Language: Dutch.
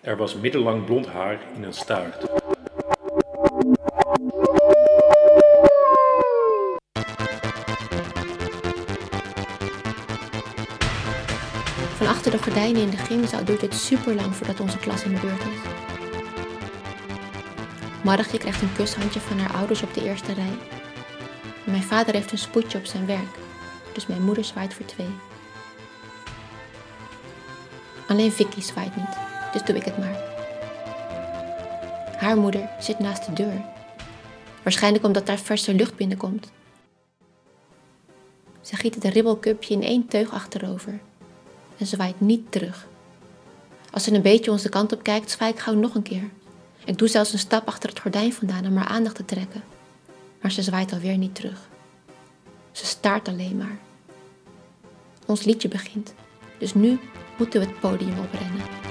Er was middellang blond haar in een staart. Van achter de gordijnen in de gymzaal duurt het super lang voordat onze klas in de beurt is. Margje krijgt een kushandje van haar ouders op de eerste rij. Mijn vader heeft een spoedje op zijn werk, dus mijn moeder zwaait voor twee. Alleen Vicky zwaait niet, dus doe ik het maar. Haar moeder zit naast de deur. Waarschijnlijk omdat daar verse lucht binnenkomt. Ze giet het ribbelcupje in één teug achterover en zwaait niet terug. Als ze een beetje onze kant op kijkt, zwaai ik gauw nog een keer. Ik doe zelfs een stap achter het gordijn vandaan om haar aandacht te trekken. Maar ze zwaait alweer niet terug. Ze staart alleen maar. Ons liedje begint, dus nu moeten we het podium oprennen.